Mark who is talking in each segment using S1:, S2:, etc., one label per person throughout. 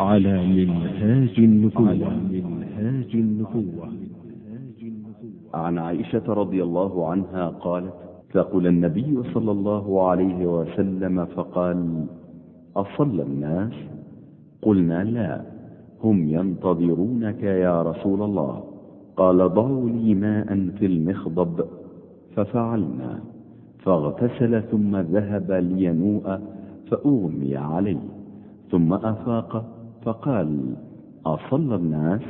S1: على منهاج النبوة. منهاج النبوة.
S2: عن عائشة رضي الله عنها قالت ثقل النبي صلى الله عليه وسلم فقال أصلى الناس؟ قلنا لا. هم ينتظرونك يا رسول الله. قال ضعوا لي ماء في المخضب. ففعلنا. فاغتسل ثم ذهب لينوء فأغمي عليه. ثم أفاق فقال أصلى الناس؟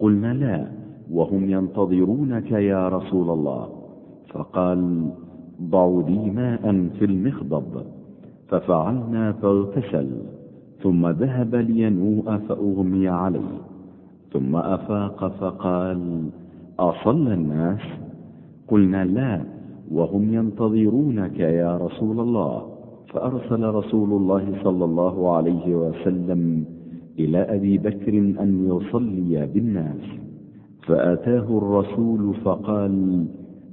S2: قلنا لا وهم ينتظرونك يا رسول الله. فقال ضعوا لي ماء في المخضب. ففعلنا فاغتسل ثم ذهب لينوء فأغمي عليه. ثم أفاق فقال أصلى الناس؟ قلنا لا وهم ينتظرونك يا رسول الله. فأرسل رسول الله صلى الله عليه وسلم إلى أبي بكر أن يصلي بالناس فأتاه الرسول فقال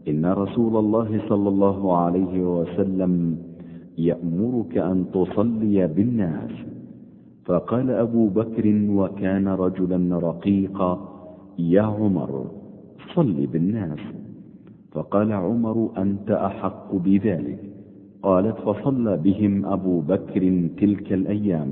S2: إن رسول الله صلى الله عليه وسلم يأمرك أن تصلي بالناس. فقال أبو بكر وكان رجلا رقيقا يا عمر صل بالناس. فقال عمر أنت أحق بذلك. قالت فصلى بهم أبو بكر تلك الأيام.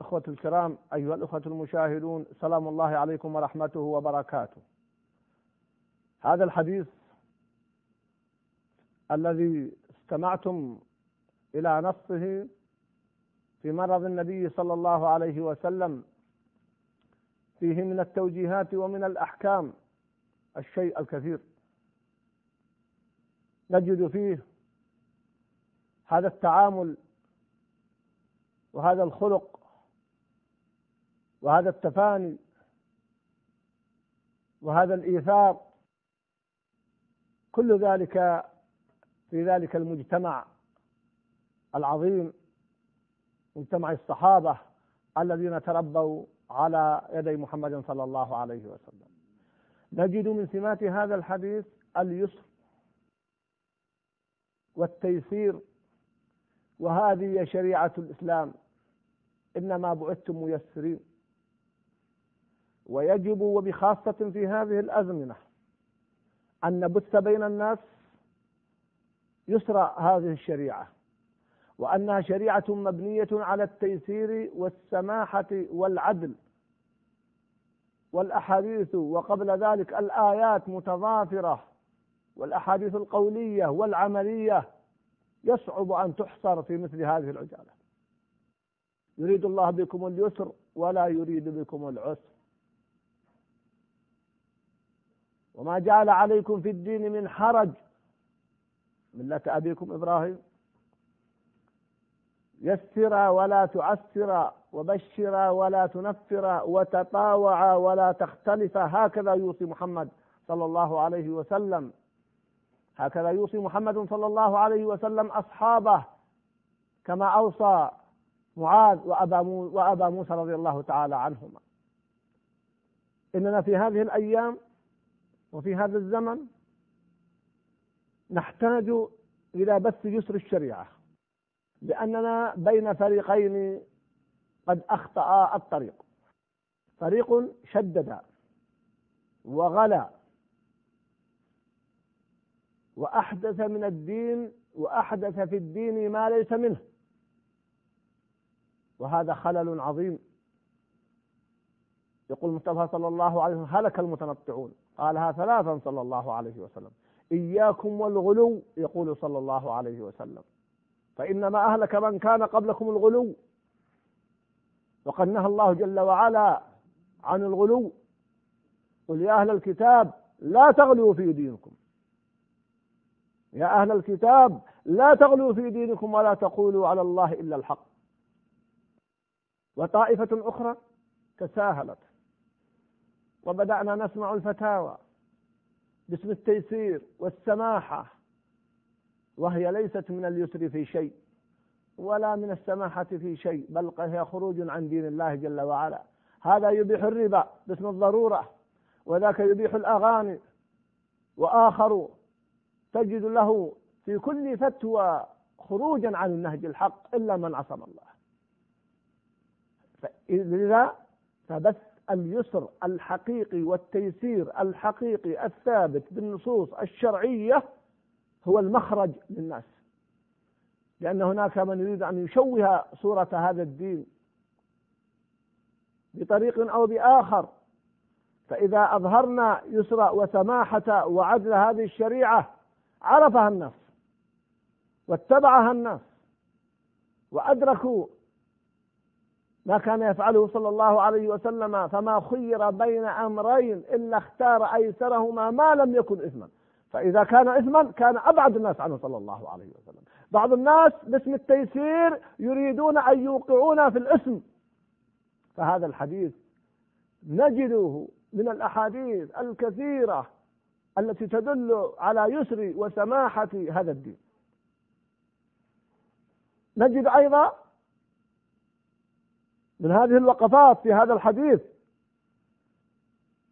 S3: إخوة الكرام أيها الأخوة المشاهدون سلام الله عليكم ورحمته وبركاته. هذا الحديث الذي استمعتم إلى نصه في مرض النبي صلى الله عليه وسلم فيه من التوجيهات ومن الأحكام الشيء الكثير. نجد فيه هذا التعامل وهذا الخلق وهذا التفاني وهذا الإيثار كل ذلك في ذلك المجتمع العظيم مجتمع الصحابة الذين تربوا على يدي محمد صلى الله عليه وسلم. نجد من سمات هذا الحديث اليسر والتيسير وهذه شريعة الإسلام. إنما بعثتم ميسرين. ويجب وبخاصة في هذه الأزمنة أن نبث بين الناس يسر هذه الشريعة وأنها شريعة مبنية على التيسير والسماحة والعدل والأحاديث وقبل ذلك الآيات متضافرة والأحاديث القولية والعملية يصعب أن تحصر في مثل هذه العجالة. يريد الله بكم اليسر ولا يريد بكم العسر. وما جعل عليكم في الدين من حرج. ملة أبيكم إبراهيم. يسر ولا تعسر وبشر ولا تنفر وتطاوع ولا تختلف. هكذا يوصي محمد صلى الله عليه وسلم. هكذا يوصي محمد صلى الله عليه وسلم أصحابه. كما أوصى معاذ وأبا, وأبا موسى رضي الله تعالى عنهما. إننا في هذه الأيام وفي هذا الزمن نحتاج إلى بث يسر الشريعة لأننا بين فريقين قد أخطأ الطريق. فريق شدد وغلا وأحدث من الدين وأحدث في الدين ما ليس منه. وهذا خلل عظيم. يقول المصطفى صلى الله عليه وسلم هلك المتنطعون. قالها ثلاثا صلى الله عليه وسلم. إياكم والغلو يقول صلى الله عليه وسلم. فإنما أهلك من كان قبلكم الغلو. وقد نهى الله جل وعلا عن الغلو. قل يا أهل الكتاب لا تغلوا في دينكم. يا أهل الكتاب لا تغلوا في دينكم ولا تقولوا على الله إلا الحق. وطائفة أخرى تساهلت. وبدأنا نسمع الفتاوى باسم التيسير والسماحة وهي ليست من اليسر في شيء ولا من السماحة في شيء بل هي خروج عن دين الله جل وعلا. هذا يبيح الربا باسم الضرورة وذاك يبيح الأغاني وآخر تجد له في كل فتوى خروجا عن النهج الحق إلا من عصم الله. لذا فبث اليسر الحقيقي والتيسير الحقيقي الثابت بالنصوص الشرعية هو المخرج للناس. لأن هناك من يريد أن يشوه صورة هذا الدين بطريق أو بآخر فإذا أظهرنا يسر وسماحة وعدل هذه الشريعة عرفها الناس واتبعها الناس وأدركوا ما كان يفعله صلى الله عليه وسلم فما خير بين أمرين إلا اختار أيسرهما ما لم يكن إثما. فإذا كان إثما كان أبعد الناس عنه صلى الله عليه وسلم. بعض الناس باسم التيسير يريدون أن يوقعون في الإثم فهذا الحديث نجده من الأحاديث الكثيرة التي تدل على يسر وسماحة هذا الدين. نجد أيضا من هذه الوقفات في هذا الحديث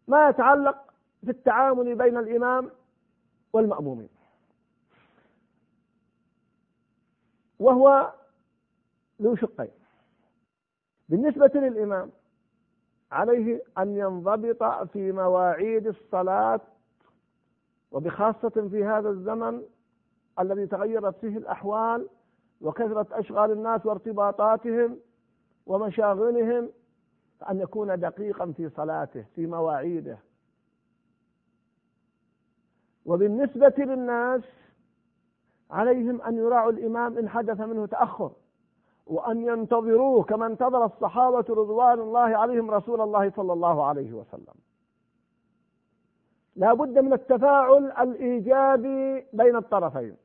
S3: ما يتعلق في التعامل بين الإمام والمأمومين. وهو ذو شقين. بالنسبة للإمام عليه أن ينضبط في مواعيد الصلاة وبخاصة في هذا الزمن الذي تغيرت فيه الأحوال وكثرت أشغال الناس وارتباطاتهم ومشاغلهم أن يكون دقيقا في صلاته في مواعيده. وبالنسبة للناس عليهم أن يراعوا الإمام إن حدث منه تأخر وأن ينتظروه كما انتظر الصحابة رضوان الله عليهم رسول الله صلى الله عليه وسلم. لا بد من التفاعل الإيجابي بين الطرفين.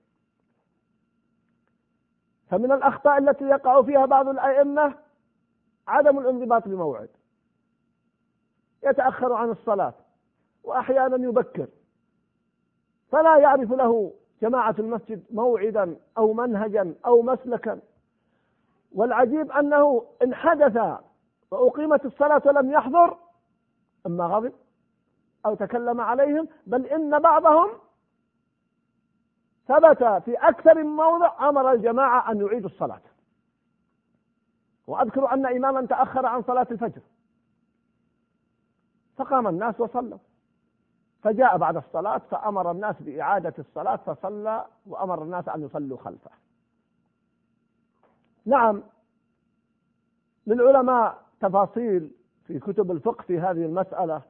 S3: فمن الأخطاء التي يقع فيها بعض الأئمة عدم الانضباط بموعد يتأخر عن الصلاة وأحيانا يبكر. فلا يعرف له جماعة المسجد موعدا أو منهجا أو مسلكا. والعجيب أنه إن حدث وأقيمت الصلاة ولم يحضر أما غضب أو تكلم عليهم بل إن بعضهم ثبت في أكثر من موضع أمر الجماعة أن يعيدوا الصلاة. وأذكر أن إماما تأخر عن صلاة الفجر. فقام الناس وصلوا. فجاء بعد الصلاة فأمر الناس بإعادة الصلاة فصلى وأمر الناس أن يصلوا خلفه. نعم للعلماء تفاصيل في كتب الفقه في هذه المسألة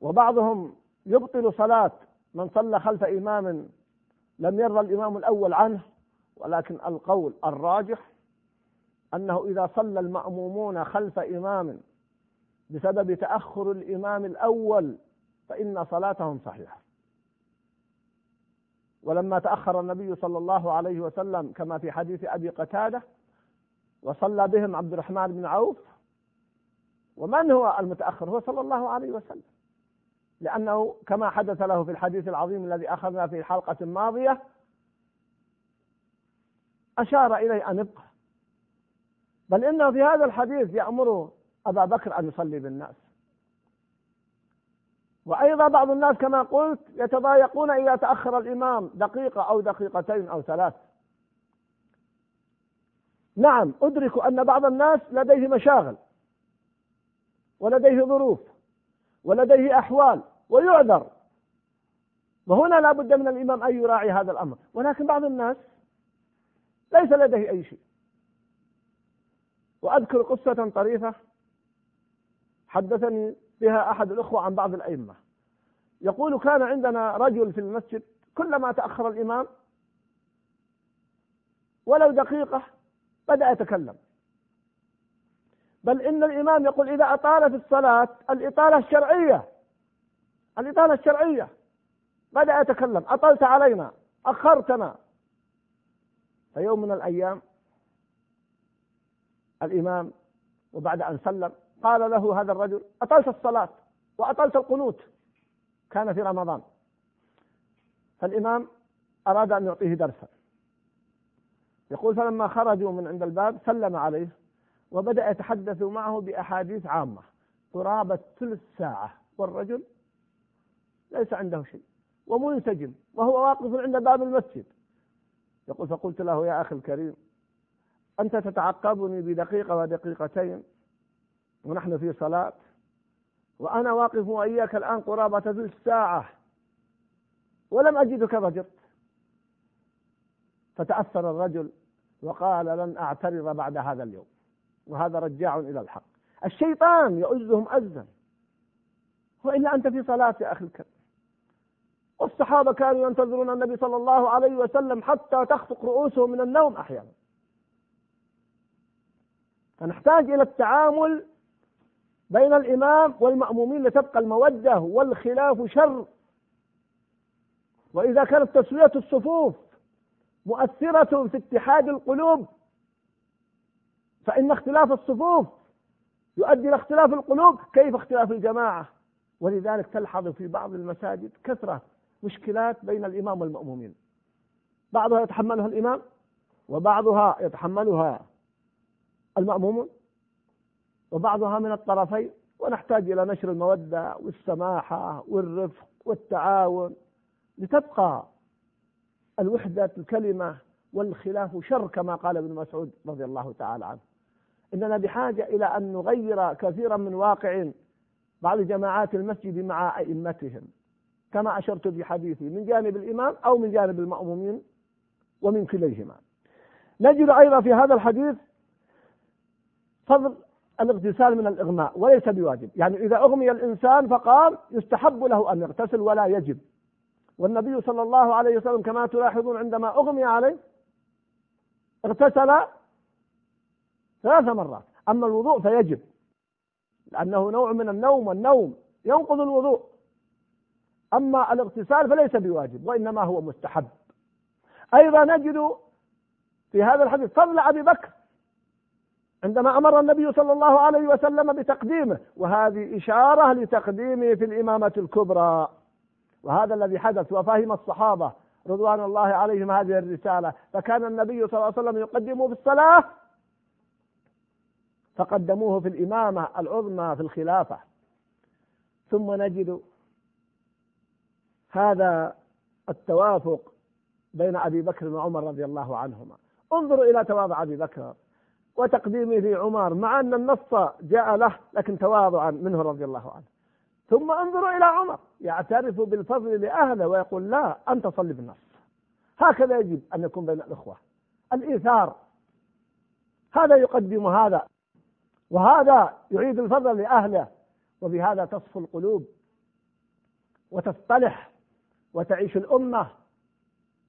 S3: وبعضهم يبطل صلاة من صلى خلف إمام لم يرضى الإمام الأول عنه ولكن القول الراجح أنه إذا صلى المأمومون خلف إمام بسبب تأخر الإمام الأول فإن صلاتهم صحيحة. ولما تأخر النبي صلى الله عليه وسلم كما في حديث أبي قتادة وصلى بهم عبد الرحمن بن عوف ومن هو المتأخر؟ هو صلى الله عليه وسلم. لأنه كما حدث له في الحديث العظيم الذي أخذنا في حلقة ماضية أشار إليه أن ابقى بل إنه في هذا الحديث يأمر أبا بكر أن يصلي بالناس. وأيضا بعض الناس كما قلت يتضايقون إذا تأخر الإمام دقيقة أو دقيقتين أو ثلاث. نعم أدرك أن بعض الناس لديه مشاغل ولديه ظروف ولديه أحوال ويعذر. وهنا لا بد من الإمام أن يراعي هذا الأمر. ولكن بعض الناس ليس لديه أي شيء. وأذكر قصة طريفة حدثني بها أحد الأخوة عن بعض الأئمة. يقول كان عندنا رجل في المسجد كلما تأخر الإمام ولو دقيقة بدأ يتكلم. بل إن الإمام يقول إذا أطال في الصلاة الإطالة الشرعية الإطالة الشرعية. بدأ يتكلم أطلت علينا أخرتنا. فيوم من الأيام الإمام وبعد أن سلم قال له هذا الرجل أطلت الصلاة وأطلت القنوت. كان في رمضان. فالإمام أراد أن يعطيه درسا. يقول فلما خرجوا من عند الباب سلم عليه وبدأ يتحدث معه بأحاديث عامة. قرابة ثلث ساعة. والرجل ليس عنده شيء. ومنسجم. وهو واقف عند باب المسجد. يقول فقلت له يا أخي الكريم أنت تتعقبني بدقيقة ودقيقتين ونحن في صلاة وأنا واقف وإياك الآن قرابة ثلث ساعة ولم أجدك ضجرت فتأثر الرجل وقال لن أعترض بعد هذا اليوم. وهذا رجاع إلى الحق. الشيطان يؤزهم أزا. وإلا أنت في صلاة يا أخي الكريم. والصحابة كانوا ينتظرون النبي صلى الله عليه وسلم حتى تخفق رؤوسهم من النوم أحيانا. فنحتاج إلى التعامل بين الإمام والمأمومين لتبقى المودة والخلاف شر. وإذا كانت تسوية الصفوف مؤثرة في اتحاد القلوب فإن اختلاف الصفوف يؤدي إلى اختلاف القلوب كيف اختلاف الجماعة؟ ولذلك تلحظ في بعض المساجد كثرة مشكلات بين الإمام والمأمومين. بعضها يتحملها الإمام وبعضها يتحملها المأمومون وبعضها من الطرفين ونحتاج إلى نشر المودة والسماحة والرفق والتعاون لتبقى الوحدة الكلمة والخلاف شر كما قال ابن مسعود رضي الله تعالى عنه. إننا بحاجة إلى أن نغير كثيرا من واقع بعض جماعات المسجد مع أئمتهم. كما أشرت في حديثي من جانب الإمام أو من جانب المأمومين ومن كليهما. نجد أيضا في هذا الحديث فضل الاغتسال من الإغماء وليس بواجب. يعني إذا أغمي الإنسان فقال يستحب له أن يغتسل ولا يجب. والنبي صلى الله عليه وسلم كما تلاحظون عندما أغمي عليه اغتسل ثلاث مرات. أما الوضوء فيجب لأنه نوع من النوم والنوم ينقض الوضوء. أما الاغتسال فليس بواجب وإنما هو مستحب. أيضا نجد في هذا الحديث فضل أبي بكر عندما أمر النبي صلى الله عليه وسلم بتقديمه وهذه إشارة لتقديمه في الإمامة الكبرى. وهذا الذي حدث وفهم الصحابة رضوان الله عليهم هذه الرسالة. فكان النبي صلى الله عليه وسلم يقدمه في الصلاة فقدموه في الإمامة العظمى في الخلافة. ثم نجد هذا التوافق بين أبي بكر وعمر رضي الله عنهما. انظروا إلى تواضع أبي بكر. وتقديمه لعمر مع أن النص جاء له لكن تواضعا منه رضي الله عنه. ثم انظروا إلى عمر يعترف بالفضل لأهله ويقول لا أنت صلي بالنص. هكذا يجب أن يكون بين الإخوة. الإيثار هذا يقدم هذا وهذا يعيد الفضل لأهله وبهذا تصفو القلوب وتصطلح وتعيش الأمة.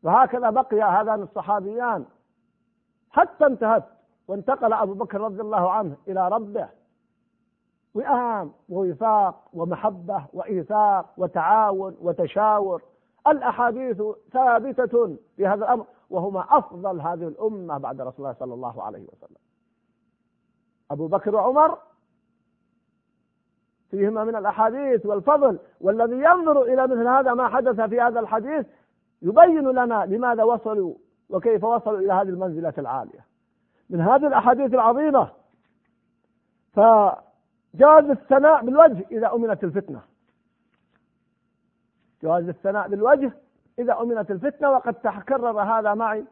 S3: وهكذا بقي هذان الصحابيان. حتى انتهت وانتقل أبو بكر رضي الله عنه إلى ربه. وئام ووفاق ومحبة وإيثاق وتعاون وتشاور. الأحاديث ثابتة في هذا الأمر وهما أفضل هذه الأمة بعد رسول الله صلى الله عليه وسلم. أبو بكر وعمر فيهما من الأحاديث والفضل والذي ينظر إلى مثل هذا ما حدث في هذا الحديث يبين لنا لماذا وصلوا وكيف وصلوا إلى هذه المنزلة العالية. من هذه الأحاديث العظيمة. فجاز الثناء بالوجه إذا أمنت الفتنة. جواز الثناء بالوجه إذا أمنت الفتنة وقد تكرر هذا معي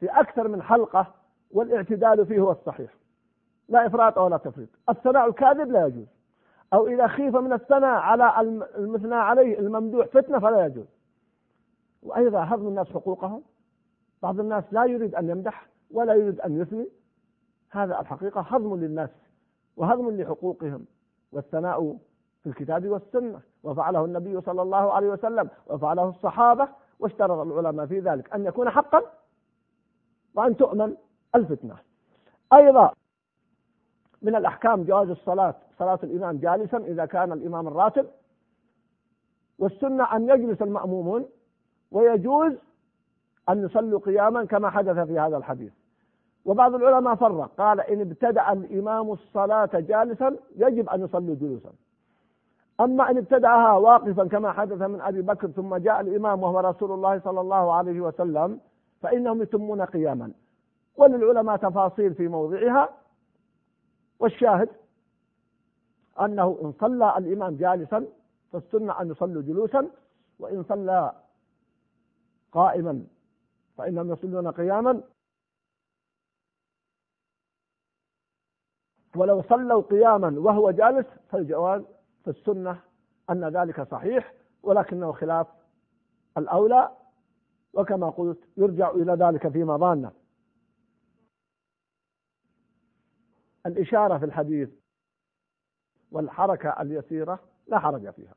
S3: في أكثر من حلقة والاعتدال فيه هو الصحيح. لا إفراط ولا تفريط. الثناء الكاذب لا يجوز. أو إذا خيف من الثناء على المثنى عليه الممدوح فتنة فلا يجوز. وأيضا هضم الناس حقوقهم بعض الناس لا يريد أن يمدح. ولا يريد أن يثني. هذا الحقيقة هضم للناس وهضم لحقوقهم. والثناء في الكتاب والسنة. وفعله النبي صلى الله عليه وسلم. وفعله الصحابة. واشترط العلماء في ذلك أن يكون حقا وأن تؤمن الفتنة. أيضا من الأحكام جواز الصلاة. صلاة الإمام جالسا إذا كان الإمام الراتب. والسنة أن يجلس المأمومون. ويجوز أن يصلوا قياما كما حدث في هذا الحديث. وبعض العلماء فرق. قال إن ابتدأ الإمام الصلاة جالسا يجب أن يصلي جلوسا. أما إن ابتدأها واقفا كما حدث من أبي بكر ثم جاء الإمام وهو رسول الله صلى الله عليه وسلم فإنهم يتمون قياما. وللعلماء تفاصيل في موضعها. والشاهد أنه إن صلى الإمام جالسا فالسنة أن يصلوا جلوسا وإن صلى قائما فإنهم يصلون قياما. ولو صلوا قياما وهو جالس فالجواز في السنة أن ذلك صحيح ولكنه خلاف الأولى وكما قلت يرجع إلى ذلك فيما ظان الإشارة في الحديث والحركة اليسيرة لا حرج فيها.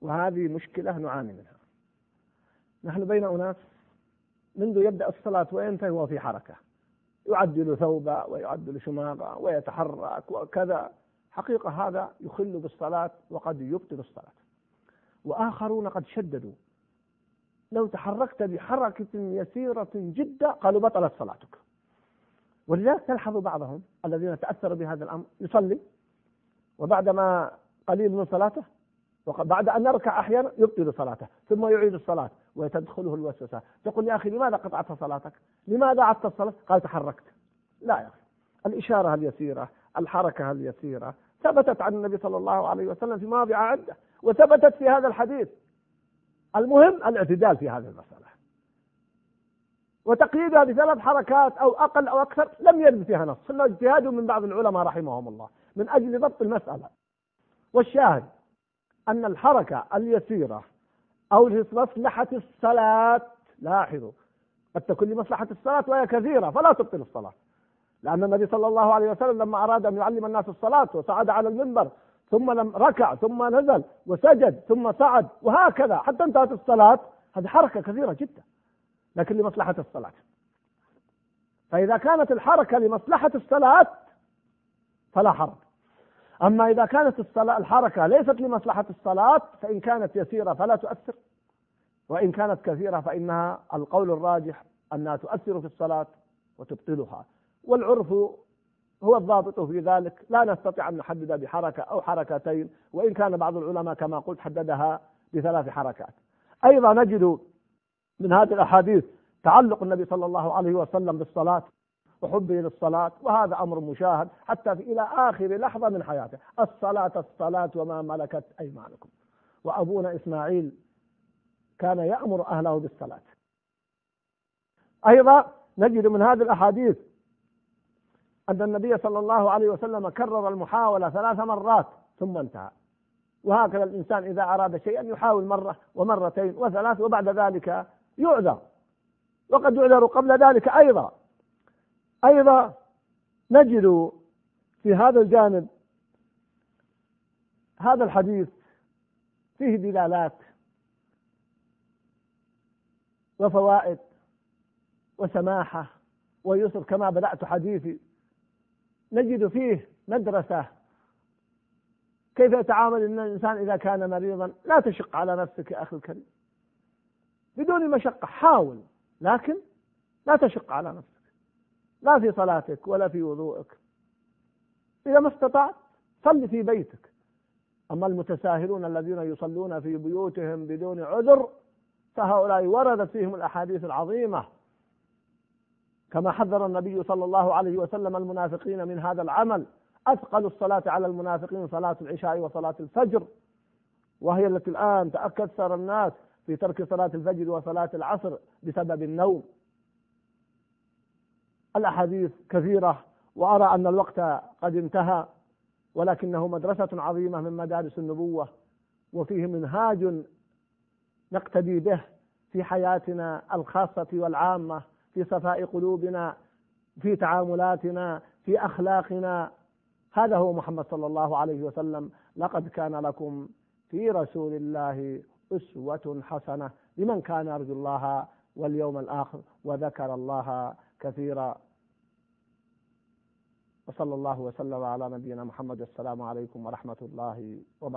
S3: وهذه مشكلة نعاني منها. نحن بين أناس منذ يبدأ الصلاة وينتهي وهو في حركة. يعدل ثوبه ويعدل شماغه ويتحرك وكذا. حقيقة هذا يخل بالصلاة وقد يبطل الصلاة. وآخرون قد شددوا. لو تحركت بحركة يسيرة جدا قالوا بطلت صلاتك. ولذلك تلحظ بعضهم الذين تأثروا بهذا الأمر يصلي وبعدما قليل من صلاته بعد أن يركع أحيانا يبطل صلاته ثم يعيد الصلاة. وتدخله الوسوسة. تقول يا أخي لماذا قطعت صلاتك؟ لماذا عدت الصلاة؟ قال تحركت. لا يا أخي. الإشارة اليسيرة الحركة اليسيرة ثبتت عن النبي صلى الله عليه وسلم في مواضع عدة وثبتت في هذا الحديث. المهم الاعتدال في هذه المسألة. وتقييدها بثلاث حركات أو أقل أو أكثر لم يرد فيها نص. ثم اجتهاد من بعض العلماء رحمهم الله. من أجل ضبط المسألة. والشاهد أن الحركة اليسيرة أو لمصلحة الصلاة. لاحظوا قد تكون لمصلحة الصلاة وهي كثيرة فلا تبطل الصلاة. لأن النبي صلى الله عليه وسلم لما أراد أن يعلم الناس الصلاة وصعد على المنبر ثم لم ركع ثم نزل وسجد ثم صعد وهكذا حتى انتهت الصلاة. هذه حركة كثيرة جدا لكن لمصلحة الصلاة. فإذا كانت الحركة لمصلحة الصلاة فلا حرج. أما إذا كانت الصلاة الحركة ليست لمصلحة الصلاة فإن كانت يسيرة فلا تؤثر. وإن كانت كثيرة فإنها القول الراجح أنها تؤثر في الصلاة وتبطلها. والعرف هو الضابط في ذلك. لا نستطيع أن نحدد بحركة أو حركتين وإن كان بعض العلماء كما قلت حددها بثلاث حركات. أيضا نجد من هذه الأحاديث تعلق النبي صلى الله عليه وسلم بالصلاة. وحبه للصلاة وهذا أمر مشاهد حتى في إلى آخر لحظة من حياته. الصلاة الصلاة وما ملكت أيمانكم. وأبونا إسماعيل كان يأمر أهله بالصلاة. أيضا نجد من هذه الأحاديث أن النبي صلى الله عليه وسلم كرر المحاولة ثلاث مرات ثم انتهى. وهكذا الإنسان إذا أراد شيئا يحاول مرة ومرتين وثلاث وبعد ذلك يعذر. وقد يعذر قبل ذلك أيضا. أيضا نجد في هذا الجانب هذا الحديث فيه دلالات وفوائد وسماحة ويسر كما بدأت حديثي. نجد فيه مدرسة كيف يتعامل الإنسان إذا كان مريضا؟ لا تشق على نفسك يا أخي الكريم. بدون مشقة حاول لكن لا تشق على نفسك. لا في صلاتك ولا في وضوءك إذا ما استطعت صل في بيتك. أما المتساهلون الذين يصلون في بيوتهم بدون عذر فهؤلاء وردت فيهم الأحاديث العظيمة. كما حذر النبي صلى الله عليه وسلم المنافقين من هذا العمل. أثقل الصلاة على المنافقين صلاة العشاء وصلاة الفجر. وهي التي الآن تأكثر الناس في ترك صلاة الفجر وصلاة العصر بسبب النوم. الأحاديث كثيرة وأرى أن الوقت قد انتهى ولكنه مدرسة عظيمة من مدارس النبوة وفيه منهاج نقتدي به في حياتنا الخاصة والعامة في صفاء قلوبنا في تعاملاتنا في أخلاقنا. هذا هو محمد صلى الله عليه وسلم. لقد كان لكم في رسول الله أسوة حسنة لمن كان يرجو الله واليوم الآخر وذكر الله كثيرا وصلى الله وسلم على نبينا محمد. السلام عليكم ورحمة الله وبركاته.